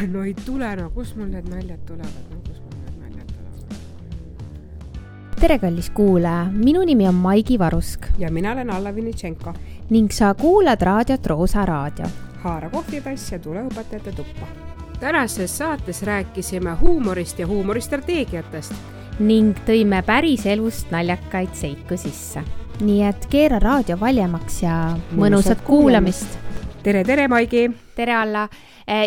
no ei tule, no kust mul need naljad tulevad, no kust mul need naljad tulevad? tere, kallis kuulaja, minu nimi on Maigi Varusk ja mina olen Alla Vinitšenko. ning sa kuulad raadiot Roosa Raadio. haara kohvitass ja tule õpetajate tuppa. tänases saates rääkisime huumorist ja huumoristrateegiatest. ning tõime päriselust naljakaid seiku sisse. nii et keera raadio valjemaks ja mõnusat kuulamist. tere, tere, Maigi! tere, Alla!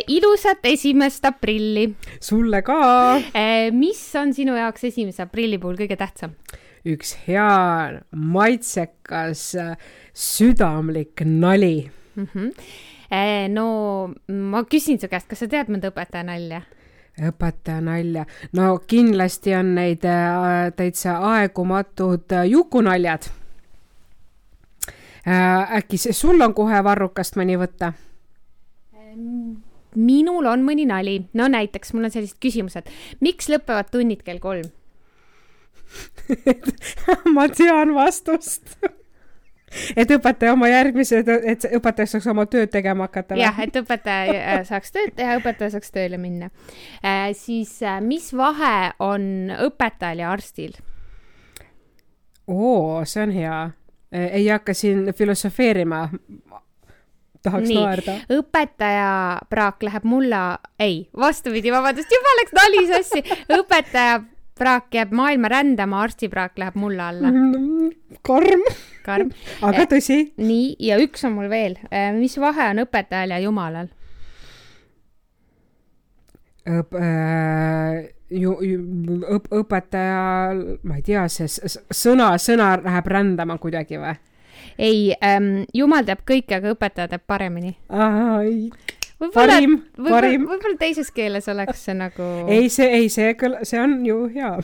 Ilusat esimest aprilli! sulle ka! mis on sinu jaoks esimese aprilli puhul kõige tähtsam? üks hea, maitsekas, südamlik nali mm. -hmm. no ma küsin su käest, kas sa tead mõnda õpetaja nalja? õpetaja nalja, no kindlasti on neid äh, täitsa aegumatud äh, jukunaljad äh,. äkki sul on kohe varrukast mõni võtta? Minul on mõni nali, no näiteks mul on sellised küsimused, miks lõpevad tunnid kell kolm ma tean vastust et õpetaja oma järgmise, et õpetaja saaks oma tööd tegema hakata. jah, et õpetaja äh, saaks tööd teha, õpetaja saaks tööle minna äh,. siis äh, mis vahe on õpetajal ja arstil? oo, see on hea. ei hakka siin filosofeerima. Tahaks Nii. naerda. õpetaja praak läheb mulla, ei, vastupidi, vabandust, juba läks nali sassi. õpetaja praak jääb maailma rändama, arsti praak läheb mulla alla. karm. karm. aga tõsi. nii, ja üks on mul veel. mis vahe on õpetajal ja jumalal? õp- äh,, ju, ju, õp, õpetaja, ma ei tea, see sõna, sõna läheb rändama kuidagi või? Ei ähm,, jumal teab kõike, aga õpetaja teab paremini. võib-olla, parim. võib-olla teises keeles oleks see nagu. ei, see, ei, see see on ju hea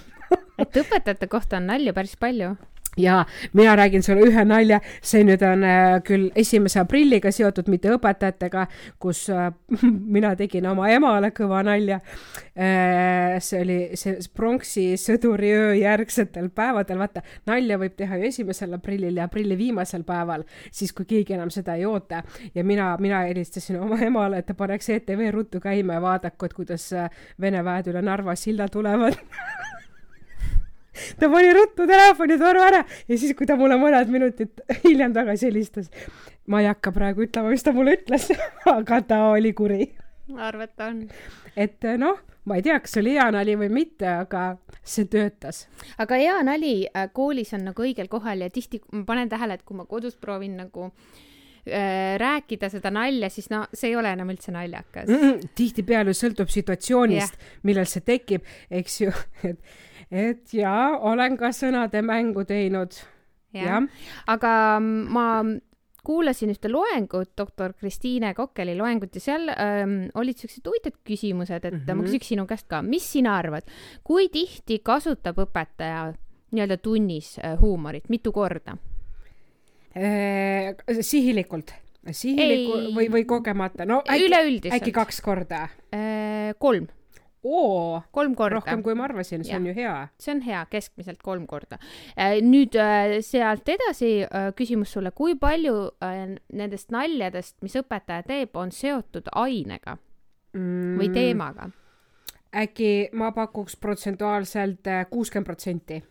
et õpetajate kohta on nalju päris palju ja mina räägin sulle ühe nalja, see nüüd on äh, küll esimese aprilliga seotud, mitte õpetajatega, kus äh, mina tegin oma emale kõva nalja äh,. see oli see pronksi sõduriöö järgsetel päevadel, vaata nalja võib teha ju esimesel aprillil ja aprilli viimasel päeval, siis kui keegi enam seda ei oota. ja mina, mina helistasin oma emale, et ta paneks ETV ruttu käima ja vaadaku, et kuidas Vene väed üle Narva silla tulevad ta pani ruttu telefonitoru ära ja siis, kui ta mulle mõned minutid hiljem tagasi helistas, ma ei hakka praegu ütlema, mis ta mulle ütles aga ta oli kuri. ma arvan, et ta on. et noh, ma ei tea, kas see oli hea nali või mitte, aga see töötas. aga hea nali äh, koolis on nagu õigel kohal ja tihti ma panen tähele, et kui ma kodus proovin nagu äh, rääkida seda nalja, siis no see ei ole enam üldse naljakas mm. -mm, tihtipeale sõltub situatsioonist, millal see tekib, eks ju, et et jaa, olen ka sõnademängu teinud. jah, aga ma kuulasin ühte loengut, doktor Kristiine Kokkeli loengut ja seal ähm, olid siuksed huvitavad küsimused, et mm -hmm. ma küsiks sinu käest ka, mis sina arvad, kui tihti kasutab õpetaja nii-öelda tunnis äh, huumorit, mitu korda äh,? Sihilikult, sihilikult või, või kogemata, no äkki, äkki kaks korda äh,? kolm oo, kolm korda. rohkem kui ma arvasin, see ja. on ju hea. see on hea, keskmiselt kolm korda. nüüd sealt edasi küsimus sulle, kui palju nendest naljadest, mis õpetaja teeb, on seotud ainega mm. või teemaga? äkki ma pakuks protsentuaalselt kuuskümmend protsenti?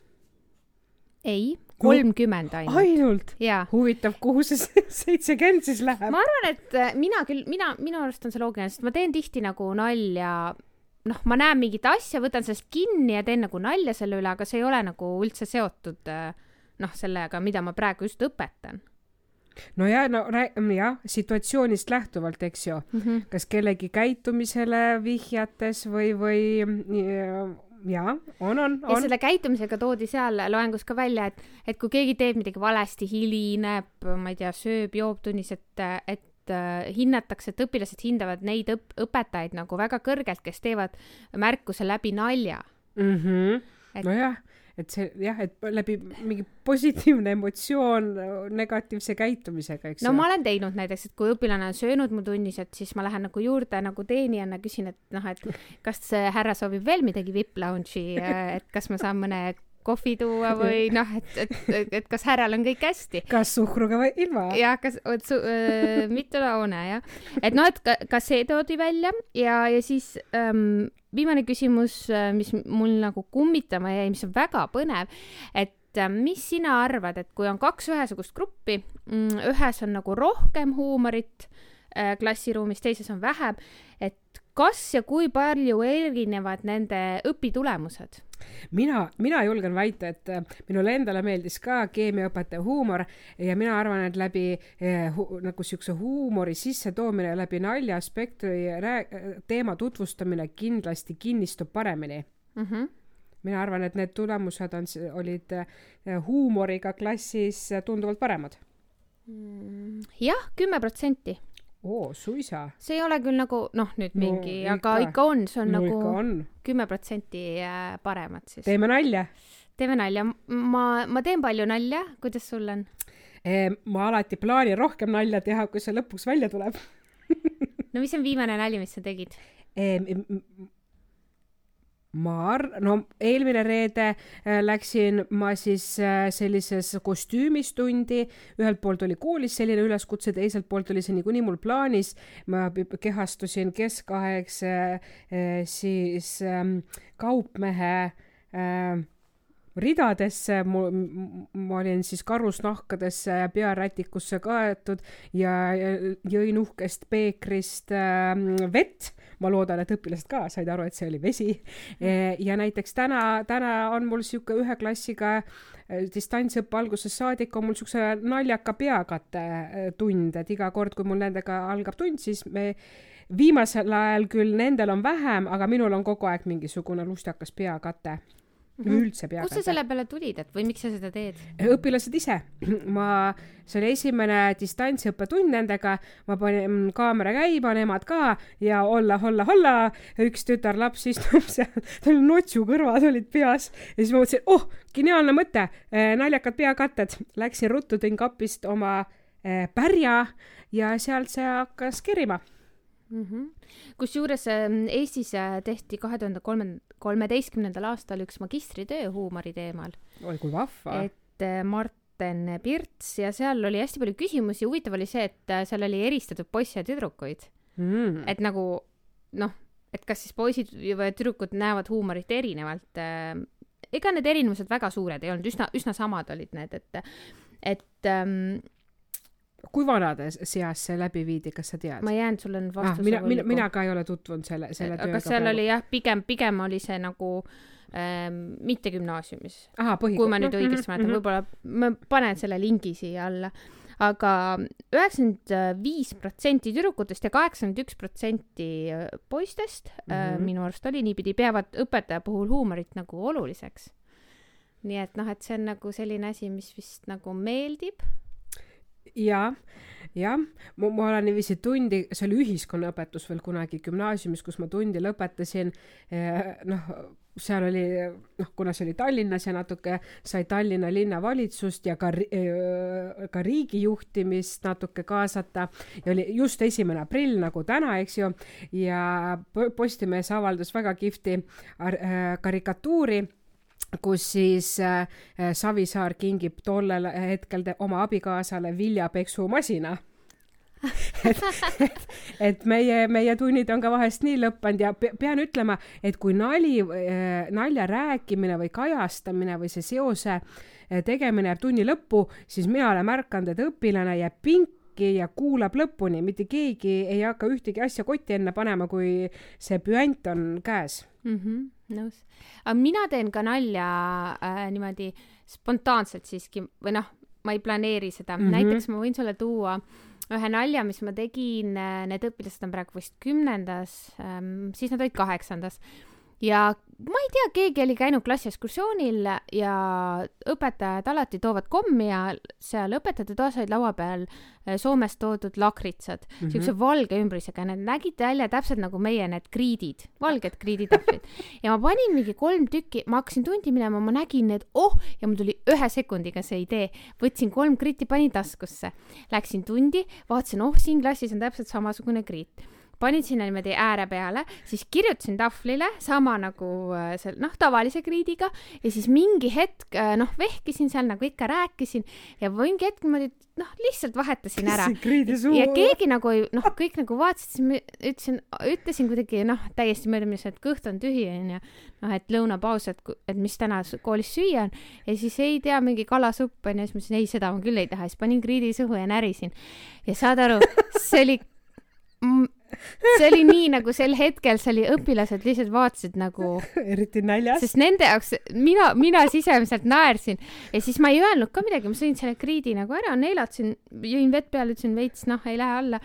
ei, kolmkümmend ainult. ainult? huvitav, kuhu see seitsekümmend siis läheb? ma arvan, et mina küll, mina, minu arust on see loogiline, sest ma teen tihti nagu nalja noh, ma näen mingit asja, võtan sellest kinni ja teen nagu nalja selle üle, aga see ei ole nagu üldse seotud noh, sellega, mida ma praegu just õpetan. no ja no jah, situatsioonist lähtuvalt, eks ju mm, -hmm. kas kellegi käitumisele vihjates või, või jaa, on, on, on. ja selle käitumisega toodi seal loengus ka välja, et, et kui keegi teeb midagi valesti, hilineb, ma ei tea, sööb, joob tunnis, et, et et hinnatakse, et õpilased hindavad neid õp-, õpetajaid nagu väga kõrgelt, kes teevad märkuse läbi nalja mm. -hmm. Et... nojah, et see jah, et läbi mingi positiivne emotsioon negatiivse käitumisega, eks no ma olen teinud näiteks, et kui õpilane on söönud mu tunnis, et siis ma lähen nagu juurde nagu teenijana, küsin, et noh, et kas härra soovib veel midagi VIP lounge'i, et kas ma saan mõne kohvi tuua või noh, et, et, et, et kas härral on kõik hästi. kas suhkruga või ilma? jah, kas, vot su-, mitte laune jah. et noh, et ka, ka see toodi välja ja, ja siis ähm, viimane küsimus, mis mul nagu kummitama jäi, mis on väga põnev, et äh, mis sina arvad, et kui on kaks ühesugust gruppi, ühes on nagu rohkem huumorit äh, klassiruumis, teises on vähem, et kas ja kui palju erinevad nende õpitulemused? mina, mina julgen väita, et äh, minule endale meeldis ka keemiaõpetaja huumor ja mina arvan, et läbi eh, hu, nagu siukse huumori sissetoomine läbi naljaspektri rää- teema tutvustamine kindlasti kinnistub paremini Mm -hmm. mina arvan, et need tulemused on, olid huumoriga klassis tunduvalt paremad. jah, kümme protsenti. oo, suisa. see ei ole küll nagu noh, nüüd No mingi ikka. aga ikka on, see on no nagu kümme protsenti äh, paremad siis. teeme nalja. teeme nalja, ma, ma teen palju nalja, kuidas sul on? ma alati plaanin rohkem nalja teha, kui see lõpuks välja tuleb. no mis on viimane nali, mis sa tegid? Ma ar-, no eelmine reede äh, läksin ma siis äh, sellises kostüümis tundi, ühelt poolt oli koolis selline üleskutse, teiselt poolt oli see niikuinii mul plaanis. ma kehastusin keskaegse äh, siis ähm, kaupmehe ridadesse, ma olin siis karusnahkadesse ja pearätikusse kaetud ja jõin uhkest peekrist äh, vett. Ma loodan, et õpilased ka said aru, et see oli vesi. ja näiteks täna, täna on mul sihuke ühe klassiga äh, distantsõppe algusest saadik on mul siukse naljaka peakatte äh, tund, et iga kord, kui mul nendega algab tund, siis me viimasel ajal küll nendel on vähem, aga minul on kogu aeg mingisugune lustakas peakate Mhm. üldse kust sa selle peale tulid, et või miks sa seda teed? õpilased ise, ma, see oli esimene distantsõppetund nendega, ma panin kaamera käima, nemad ka ja olla, olla, olla, üks tütarlaps istub seal, tal notsu kõrvad olid peas. Ja siis ma mõtlesin, oh, geniaalne mõte, naljakad peakatted, läksin ruttu, tõin kapist oma eh, pärja ja sealt see hakkas kerima. Mhm. kusjuures ähm, Eestis äh, tehti kahe tuhande kolme, kolmeteistkümnendal aastal üks magistritöö huumori teemal, oi kui vahva. et äh, Marten Pirts ja seal oli hästi palju küsimusi, huvitav oli see, et äh, seal oli eristatud poisse ja tüdrukuid, Mm. et nagu noh, et kas siis poisid või tüdrukud näevad huumorit erinevalt ega need erinevused väga suured ei olnud, üsna, üsna samad olid need, et, et ähm, kui vanade seas see läbi viidi, kas sa tead? ma jään sulle nüüd ah, vastuse mina, mina, võlgu. mina ka ei ole tutvunud selle, selle tööga. aga seal oli jah, pigem, pigem oli see nagu ähm, mitte gümnaasiumis, kui ma nüüd õigesti mäletan, Mhm. võib-olla ma panen selle lingi siia alla, aga üheksakümmend viis protsenti tüdrukutest ja kaheksakümmend üks protsenti poistest mm, -hmm. Mhm. minu arust oli niipidi, peavad õpetaja puhul huumorit nagu oluliseks. nii et noh, et see on nagu selline asi, mis vist nagu meeldib. ja, jah, ma, ma olen niiviisi tundi, see oli ühiskonnaõpetus veel kunagi gümnaasiumis, kus ma tundi lõpetasin. noh, seal oli, noh, kuna see oli Tallinnas ja natuke sai Tallinna linnavalitsust ja ka, ka riigi juhtimist natuke kaasata. Ja oli just esimene aprill nagu täna, eks ju, ja Po- Postimees avaldas väga kihvti äh, karikatuuri kus siis äh, Savisaar kingib tollel hetkel oma abikaasale viljapeksumasina. et, et, et meie, meie tunnid on ka vahest nii lõppenud ja pe- pean ütlema, et kui nali, nalja rääkimine või kajastamine või see seose äh, tegemine jääb tunni lõppu, siis mina olen märganud, et õpilane jääb pinki ja kuulab lõpuni, mitte keegi ei hakka ühtegi asja kotti enne panema, kui see püant on käes. mm. -hmm, nõus. aga mina teen ka nalja äh, niimoodi spontaanselt siiski või noh, ma ei planeeri seda mm. -hmm. näiteks ma võin sulle tuua ühe nalja, mis ma tegin, need õpilased on praegu vist kümnendas ähm,, siis nad olid kaheksandas ja ma ei tea, keegi oli käinud klassiekskursioonil ja õpetajad alati toovad kommi ja seal õpetajate toas olid laua peal äh, Soomest toodud lakritsad. Mm, -hmm. siukse valge ümbrisega, need nägid välja täpselt nagu meie need kriidid, valged kriiditahvlid. ja ma panin mingi kolm tükki, ma hakkasin tundi minema, ma nägin need, oh, ja mul tuli ühe sekundiga see idee, võtsin kolm kriiti, panin taskusse, läksin tundi, vaatasin, oh, siin klassis on täpselt samasugune kriit panin sinna niimoodi ääre peale, siis kirjutasin tahvlile sama nagu äh, seal noh, tavalise kriidiga ja siis mingi hetk äh, noh, vehkisin seal nagu ikka rääkisin ja mingi hetk niimoodi noh, lihtsalt vahetasin ära. ja keegi nagu noh, kõik nagu vaatasid, siis ma ütlesin, ütlesin kuidagi noh, täiesti möödaminnes, et kõht on tühi onju. noh, et lõunapaus, et, et mis täna koolis süüa on ja siis ei tea, mingi kalasupp onju, siis ma ütlesin ei, seda ma küll ei taha, siis panin kriidi suhu ja närisin. ja saad aru, see oli see oli nii nagu sel hetkel, see oli, õpilased lihtsalt vaatasid nagu. eriti näljas. sest nende jaoks, mina, mina sisemiselt naersin ja siis ma ei öelnud ka midagi, ma sõin selle kriidi nagu ära, neelatasin, jõin vett peale, ütlesin veits, noh, ei lähe alla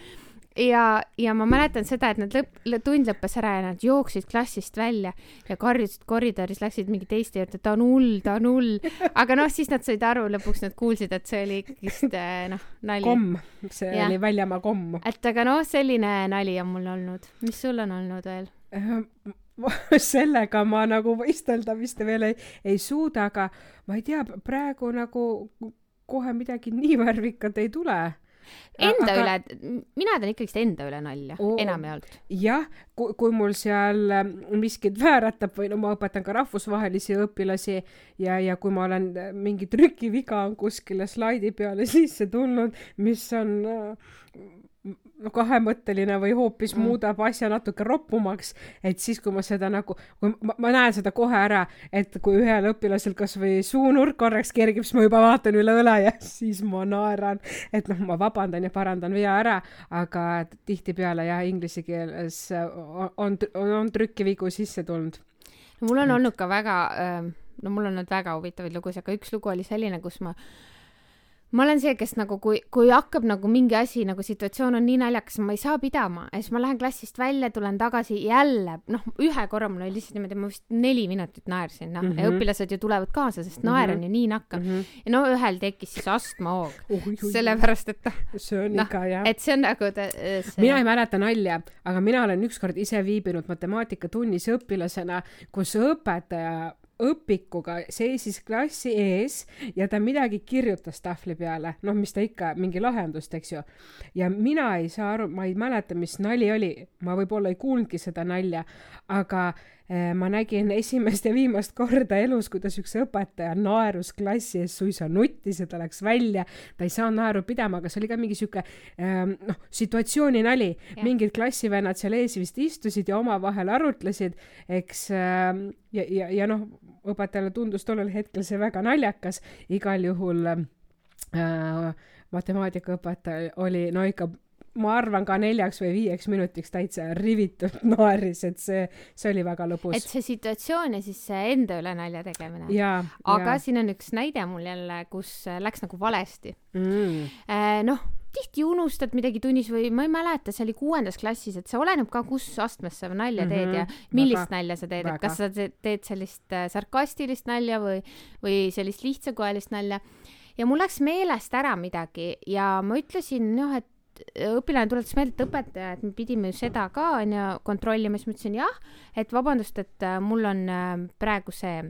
ja, ja ma mäletan seda, et nad lõpp, tund lõppes ära ja nad jooksid klassist välja ja karjusid koridoris, läksid mingi teiste juurde, ta on hull, ta on hull. aga noh, siis nad said aru, lõpuks nad kuulsid, et see oli ikkagist eh, noh, nali. komm, see ja. oli väljamaa komm. et aga noh, selline nali on mul olnud. mis sul on olnud veel? sellega ma nagu võistelda vist veel ei, ei suuda, aga ma ei tea, praegu nagu kohe midagi nii värvikat ei tule Enda aga... üle, mina teen ikkagist enda üle nalja oh,, enamjaolt. jah, kui, kui mul seal ähm, miskit vääratab või no ma õpetan ka rahvusvahelisi õpilasi ja, ja kui ma olen, äh, mingi trükiviga on kuskile slaidi peale sisse tulnud, mis on äh, kahemõtteline või hoopis mm. muudab asja natuke roppumaks, et siis, kui ma seda nagu, kui ma, ma näen seda kohe ära, et kui ühel õpilasel kasvõi suunurk korraks kergib, siis ma juba vaatan üle õla ja siis ma naeran, et noh, ma vabandan ja parandan vea ära, aga tihtipeale jah, inglise keeles on, on, on trükkivigu sisse tulnud. mul on olnud ka väga, no mul on olnud väga huvitavaid lugusid, aga üks lugu oli selline, kus ma ma olen see, kes nagu, kui, kui hakkab nagu mingi asi nagu situatsioon on nii naljakas, ma ei saa pidama ja siis ma lähen klassist välja, tulen tagasi jälle, noh, ühe korra mul oli lihtsalt niimoodi, ma vist neli minutit naersin, noh mm -hmm., ja mhm. õpilased ju tulevad kaasa, sest mm -hmm. naer on ju nii nakkav mm. -hmm. ja no ühel tekkis siis astmahoog uh,, sellepärast et noh. see on no, ikka jah. et see on nagu ta, see... mina ei mäleta nalja, aga mina olen ükskord ise viibinud matemaatikatunnis õpilasena, kus õpetaja õpikuga seisis klassi ees ja ta midagi kirjutas tahvli peale, noh, mis ta ikka, mingi lahendust, eks ju. ja mina ei saa aru, ma ei mäleta, mis nali oli, ma võib-olla ei kuulnudki seda nalja, aga eh, ma nägin esimest ja viimast korda elus, kuidas üks õpetaja naerus klassi ees, suisa nuttis ja ta läks välja, ta ei saanud naeru pidama, aga see oli ka mingi sihuke eh, noh, situatsiooni nali, mingid klassivennad seal ees vist istusid ja omavahel arutlesid, eks eh, ja, ja, ja noh, õpetajale tundus tollel hetkel see väga naljakas, igal juhul äh, matemaatikaõpetaja oli no ikka ma arvan ka neljaks või viieks minutiks täitsa rivitult naeris, et see, see oli väga lõbus. et see situatsioon ja siis see enda üle nalja tegemine. aga ja. siin on üks näide mul jälle, kus läks nagu valesti mm.. Äh, noh tihti unustad midagi tunnis või ma ei mäleta, see oli kuuendas klassis, et see oleneb ka, kus astmes sa nalja teed mm -hmm. ja mhm. millist väga, nalja sa teed, et kas sa teed sellist äh, sarkastilist nalja või, või sellist lihtsakoelist nalja. ja mul läks meelest ära midagi ja ma ütlesin, noh, et õpilane tuletas meelde, et õpetaja, et me pidime ju seda ka onju kontrollima, siis ma ütlesin jah, et vabandust, et äh, mul on äh, praegu see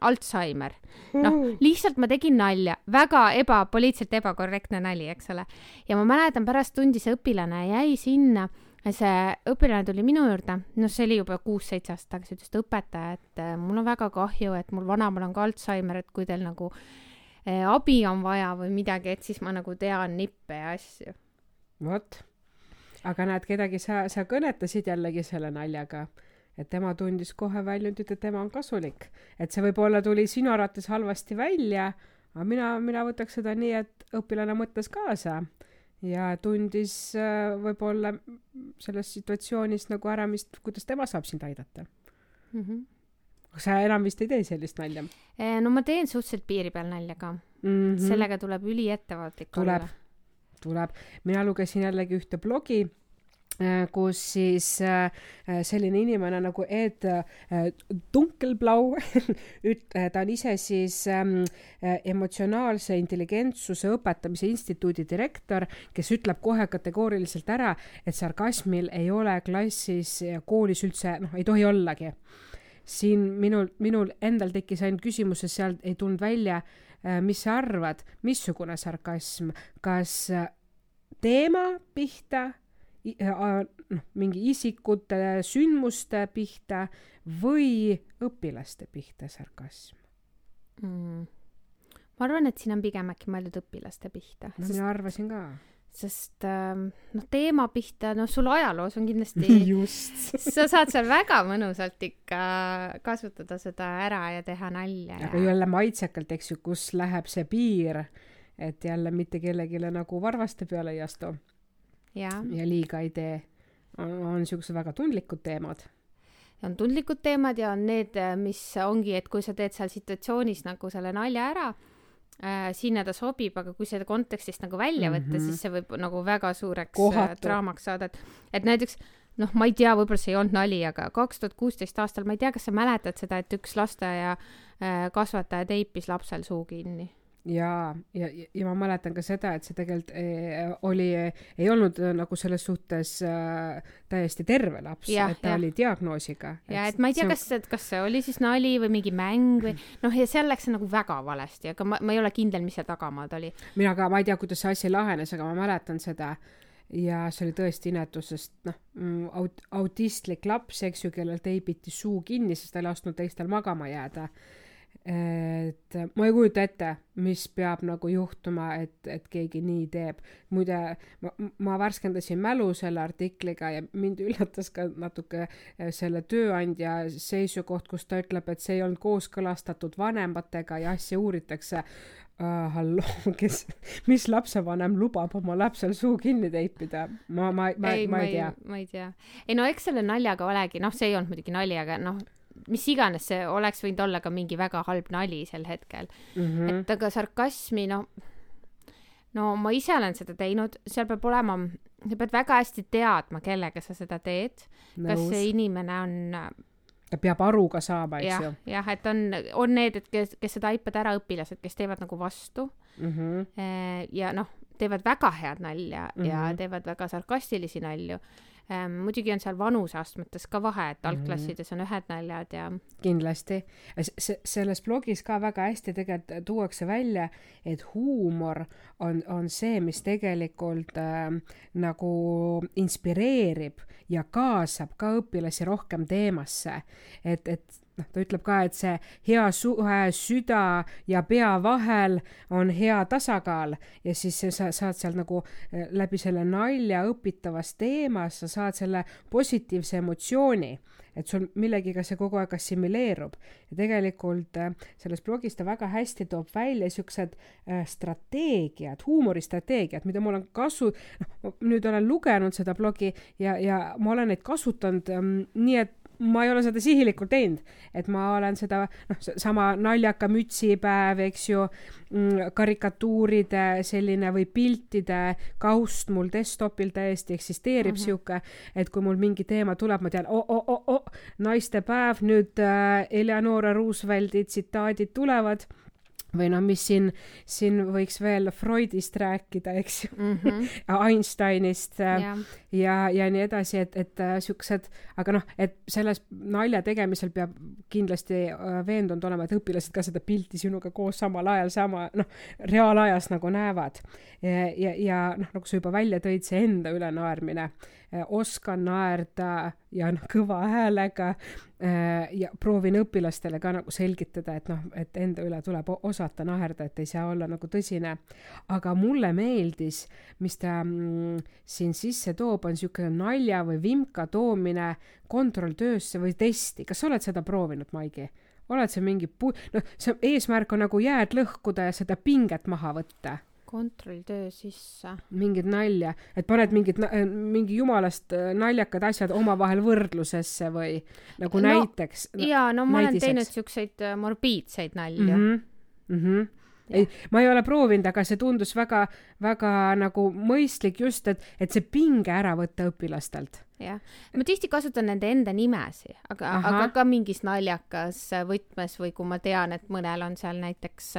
Alzheimer. noh, lihtsalt ma tegin nalja, väga eba, poliitiliselt ebakorrektne nali, eks ole. ja ma mäletan, pärast tundi see õpilane jäi sinna, see õpilane tuli minu juurde, noh, see oli juba kuus-seitse aastat tagasi, ütles, et õpetaja, et äh, mul on väga kahju, et mul vanaemal on ka Alzheimer, et kui teil nagu äh, abi on vaja või midagi, et siis ma nagu tean nippe ja asju. vot, aga näed, kedagi sa, sa kõnetasid jällegi selle naljaga et tema tundis kohe väljundit, et tema on kasulik. et see võib-olla tuli sinu arvates halvasti välja, aga mina, mina võtaks seda nii, et õpilane mõtles kaasa ja tundis äh, võib-olla selles situatsioonis nagu ära, mis, kuidas tema saab sind aidata mm. -hmm. sa enam vist ei tee sellist nalja? Eh, no ma teen suhteliselt piiri peal nalja ka mm. -hmm. sellega tuleb üliettevaatlik olla. tuleb, tuleb. mina lugesin jällegi ühte blogi Äh, kus siis äh, selline inimene nagu Ed äh, Dunkelblau üt-, ta on ise siis ähm, emotsionaalse intelligentsuse õpetamise instituudi direktor, kes ütleb kohe kategooriliselt ära, et sarkasmil ei ole klassis ja koolis üldse, noh, ei tohi ollagi. siin minul, minul endal tekkis ainult küsimus, sest sealt ei tulnud välja, mis sa arvad, missugune sarkasm, kas teema pihta noh, mingi isikute, sündmuste pihta või õpilaste pihta sarkasm? mm.. ma arvan, et siin on pigem äkki mõeldud õpilaste pihta no sest, mina arvasin ka. sest ähm, noh, teema pihta, noh, sul ajaloos on kindlasti just. sa saad seal väga mõnusalt ikka kasutada seda ära ja teha nalja aga ja jälle maitsekalt, eks ju, kus läheb see piir, et jälle mitte kellelegi nagu varvaste peale ei astu ja ja liiga ei tee. on, on siuksed väga tundlikud teemad. on tundlikud teemad ja on need, mis ongi, et kui sa teed seal situatsioonis nagu selle nalja ära äh,, sinna ta sobib, aga kui seda kontekstist nagu välja võtta mm. -hmm. siis see võib nagu väga suureks Kohatu. äh, draamaks saada, et, et näiteks noh, ma ei tea, võib-olla see ei olnud nali, aga kaks tuhat kuusteist aastal, ma ei tea, kas sa mäletad seda, et üks lasteaia äh, kasvataja teipis lapsel suu kinni. ja, ja, ja ma mäletan ka seda, et see tegelikult eh, oli, ei olnud eh, nagu selles suhtes äh, täiesti terve laps, et ta jah. oli diagnoosiga. ja et ma ei tea, kas, kas see oli siis nali või mingi mäng või noh, ja seal läks see nagu väga valesti, aga ma, ma ei ole kindel, mis seal tagamaad oli. mina ka, ma ei tea, kuidas see asi lahenes, aga ma mäletan seda ja see oli tõesti inetus, sest noh, aut-, autistlik laps, eks ju, kellel teibiti suu kinni, sest ta ei lasknud teistel magama jääda. Et ma ei kujuta ette, mis peab nagu juhtuma, et, et keegi nii teeb. muide, ma, ma värskendasin mälu selle artikliga ja mind üllatas ka natuke eh, selle tööandja seisukoht, kus ta ütleb, et see ei olnud kooskõlastatud vanematega ja asja uuritakse uh,. halloo, kes, mis lapsevanem lubab oma lapsel suu kinni teipida? ma, ma, ma, ma ei tea. ma ei tea. ei no eks selle naljaga olegi, noh, see ei olnud muidugi nali, aga noh, mis iganes see oleks võinud olla ka mingi väga halb nali sel hetkel Mm mm., -hmm. et aga sarkasmi, no, no ma ise olen seda teinud, seal peab olema, sa pead väga hästi teadma, kellega sa seda teed, kas see. inimene on ta peab aru ka saama, eks ju., jah, et on, on need, et kes, kes seda iPadi ära õpilased, kes teevad nagu vastu Mm -hmm. Ja noh, teevad väga head nalja mm -hmm. ja Mhm. teevad väga sarkastilisi nalju. Muidugi on seal vanuseastmetes ka vahe, et Mhm. algklassides on ühed naljad ja kindlasti. selles blogis ka väga hästi tegelikult tuuakse välja, et huumor on, on see, mis tegelikult äh, nagu inspireerib ja kaasab ka õpilasi rohkem teemasse. et, et noh, ta ütleb ka, et see hea suhe süda ja pea vahel on hea tasakaal. Ja siis sa saad seal nagu äh, läbi selle nalja õpitavas teemas, sa saad selle positiivse emotsiooni et sul millegiga see kogu aeg assimileerub. Ja tegelikult äh, selles blogis ta väga hästi toob välja siuksed äh, strateegiad, huumoristrateegiad, mida ma olen kasu-, noh, nüüd olen lugenud seda blogi ja, ja ma olen neid kasutanud ähm, nii, et ma ei ole seda sihilikult teinud, et ma olen seda noh, sama naljaka mütsipäev, eks ju mm,, karikatuuride selline või piltide kaust mul desktopil täiesti eksisteerib mm. -hmm. sihuke, et kui mul mingi teema tuleb, ma tean, oh, oh, oh, oh, naistepäev, nüüd äh, Eleonora Roosevelti tsitaadid tulevad või noh, mis siin, siin võiks veel Freudist rääkida, eks ju, mm -hmm. Einsteinist äh, ja ja, nii edasi, et, et äh, siuksed, aga noh, et selles nalja tegemisel peab kindlasti äh, veendunud olema, et õpilased ka seda pilti sinuga koos samal ajal sama noh, reaalajas nagu näevad. ja, ja, ja noh, nagu sa juba välja tõid, see enda üle naermine, oskan naerda ja noh, kõva häälega äh, ja proovin õpilastele ka nagu selgitada, et noh, et enda üle tuleb osata naerda, et ei saa olla nagu tõsine. aga mulle meeldis, mis ta mm, siin sisse toob, on niisugune nalja või vimka toomine kontrolltöösse või testi. kas sa oled seda proovinud, Maigi? oled sa mingi pu-, noh, see eesmärk on nagu jääd lõhkuda ja seda pinget maha võtta kontrolltöö sisse. mingit nalja, et paned mingid, mingi jumalast äh, naljakad asjad omavahel võrdlusesse või nagu No, näiteks no,. ja no ma olen näidiseks. teinud siukseid äh, morbiidseid nalju mm. -hmm. Mm -hmm. ei, ma ei ole proovinud, aga see tundus väga, väga nagu mõistlik just, et, et see pinge ära võtta õpilastelt. jah, ma tihti kasutan nende enda nimesi, aga, aga ka mingis naljakas võtmes või kui ma tean, et mõnel on seal näiteks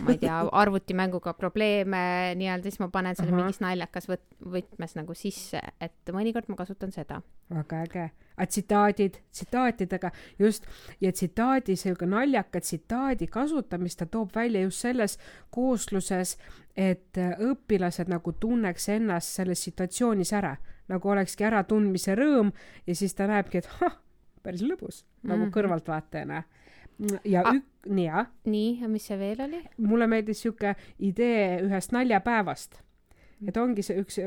ma ei tea, arvutimänguga probleeme nii-öelda, siis ma panen selle mingis naljakas võt-, võtmes nagu sisse, et mõnikord ma kasutan seda. väga äge. Aga tsitaadid, tsitaatidega just ja tsitaadi, sihuke naljaka tsitaadi kasutamist ta toob välja just selles koosluses, et äh, õpilased nagu tunneks ennast selles situatsioonis ära nagu olekski äratundmise rõõm ja siis ta näebki, et hah, päris lõbus mm nagu Mhm. kõrvaltvaatajana. ja Ah. ük-, nii jah nii, ja mis see veel oli? mulle meeldis sihuke idee ühest naljapäevast. Et ongi see üks,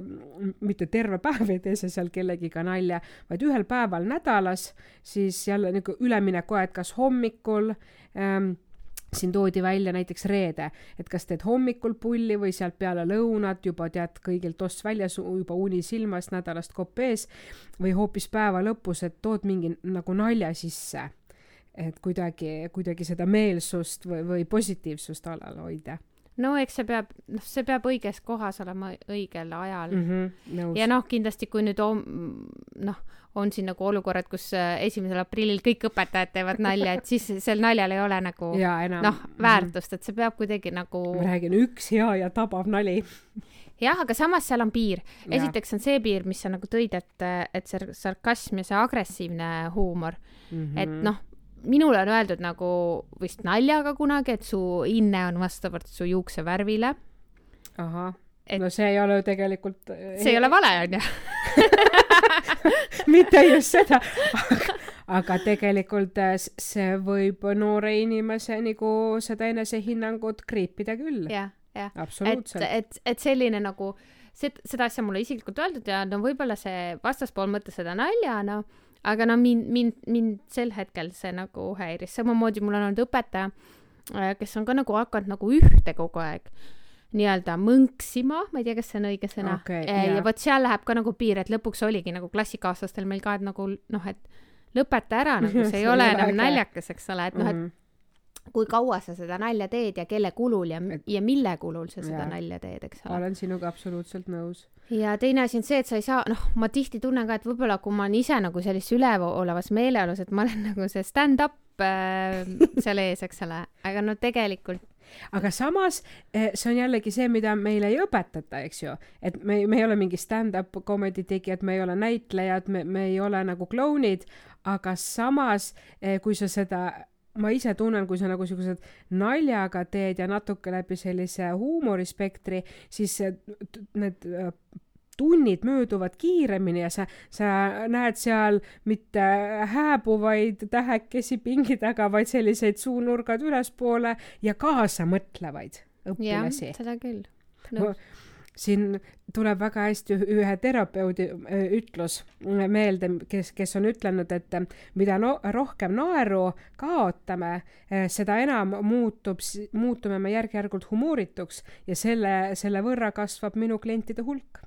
mitte terve päev ei tee sa seal kellegiga nalja, vaid ühel päeval nädalas, siis jälle niisugune üleminekuaeg, kas hommikul ähm, siin toodi välja näiteks reede, et kas teed hommikul pulli või sealt peale lõunat juba tead kõigil toss väljas, juba uni silmas, nädalast kopp ees või hoopis päeva lõpus, et tood mingi nagu nalja sisse. et kuidagi, kuidagi seda meelsust või, või positiivsust alal hoida no eks see peab, noh, see peab õiges kohas olema õigel ajal mm. -hmm, nõus ja noh, kindlasti kui nüüd om- noh, on siin nagu olukorrad, kus äh, esimesel aprillil kõik õpetajad teevad nalja, et siis sel naljal ei ole nagu noh, väärtust, et see peab kuidagi nagu ma räägin, üks hea ja tabav nali. jah, aga samas seal on piir. Esiteks on see piir, mis sa nagu tõid, et, et see sarkasm ja see agressiivne huumor, Mhm. et noh, minule on öeldud nagu vist naljaga kunagi, et su hinne on vastavalt su juuksevärvile. ahah et- no see ei ole ju tegelikult. see ei ole vale, onju. mitte just seda, aga tegelikult äh, see võib noore inimese nagu seda enesehinnangut kriipida küll. jah, jah. et, et, et selline nagu, seda asja mulle isiklikult öeldud ja no võib-olla see vastaspool mõtles seda naljana, aga no mind, mind, mind sel hetkel see nagu häiris, samamoodi mul on olnud õpetaja, kes on ka nagu hakanud nagu ühte kogu aeg nii-öelda mõnksima, ma ei tea, kas see on õige sõna Okei, ja, jah. ja vot seal läheb ka nagu piir, et lõpuks oligi nagu klassikaaslastel meil ka, et nagu noh, et lõpeta ära, nagu see ei ole enam naljakas, eks ole, et noh, et Mhm. Kui kaua sa seda nalja teed ja kelle kulul ja, ja mille kulul sa seda Jaa. nalja teed, eks ole. olen sinuga absoluutselt nõus. ja teine asi on see, et sa ei saa, noh, ma tihti tunnen ka, et võib-olla kui ma olen ise nagu sellises üleolevas meeleolus, et ma olen nagu see stand-up äh, seal ees, eks ole, aga no tegelikult aga samas eh, see on jällegi see, mida meile ei õpetata, eks ju, et me, me ei ole mingi stand-up comedy tegijad, me ei ole näitlejad, me, me ei ole nagu klounid, aga samas, kui sa seda ma ise tunnen, kui sa nagu siuksed naljaga teed ja natuke läbi sellise huumorispektri, siis need äh, tunnid mööduvad kiiremini ja sa, sa näed seal mitte hääbuvaid tähekesi pingi taga, vaid selliseid suunurgad ülespoole ja kaasamõtlevaid õpilasi., seda küll. No, siin tuleb väga hästi üh- ühe terapeudi öö, ütlus meelde, kes, kes on ütelnud, et mida no, rohkem naeru kaotame, seda enam muutub, muutume me järk-järgult humoorituks ja selle, selle võrra kasvab minu klientide hulk.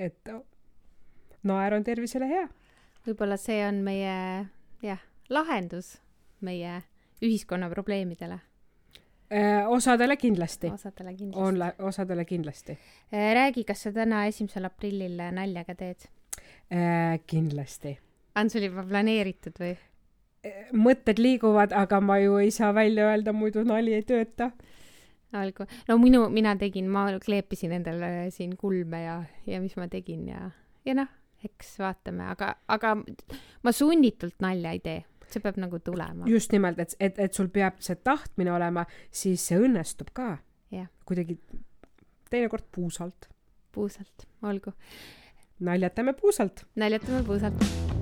et naer on tervisele hea. võib-olla see on meie jah, lahendus meie ühiskonna probleemidele, osadele kindlasti, osadele kindlasti. on, osadele kindlasti. räägi, kas sa täna, esimesel aprillil nalja ka teed? kindlasti on sul juba planeeritud või? mõtted liiguvad, aga ma ju ei saa välja öelda, muidu nali ei tööta. olgu, no minu, mina tegin, ma kleepisin endale siin kulme ja, ja mis ma tegin ja, ja noh, eks vaatame, aga, aga ma sunnitult nalja ei tee, see peab nagu tulema. just nimelt, et, et, et sul peab see tahtmine olema, siis see õnnestub ka Jah.. kuidagi teinekord puusalt. puusalt, olgu, naljatame puusalt. naljatame puusalt.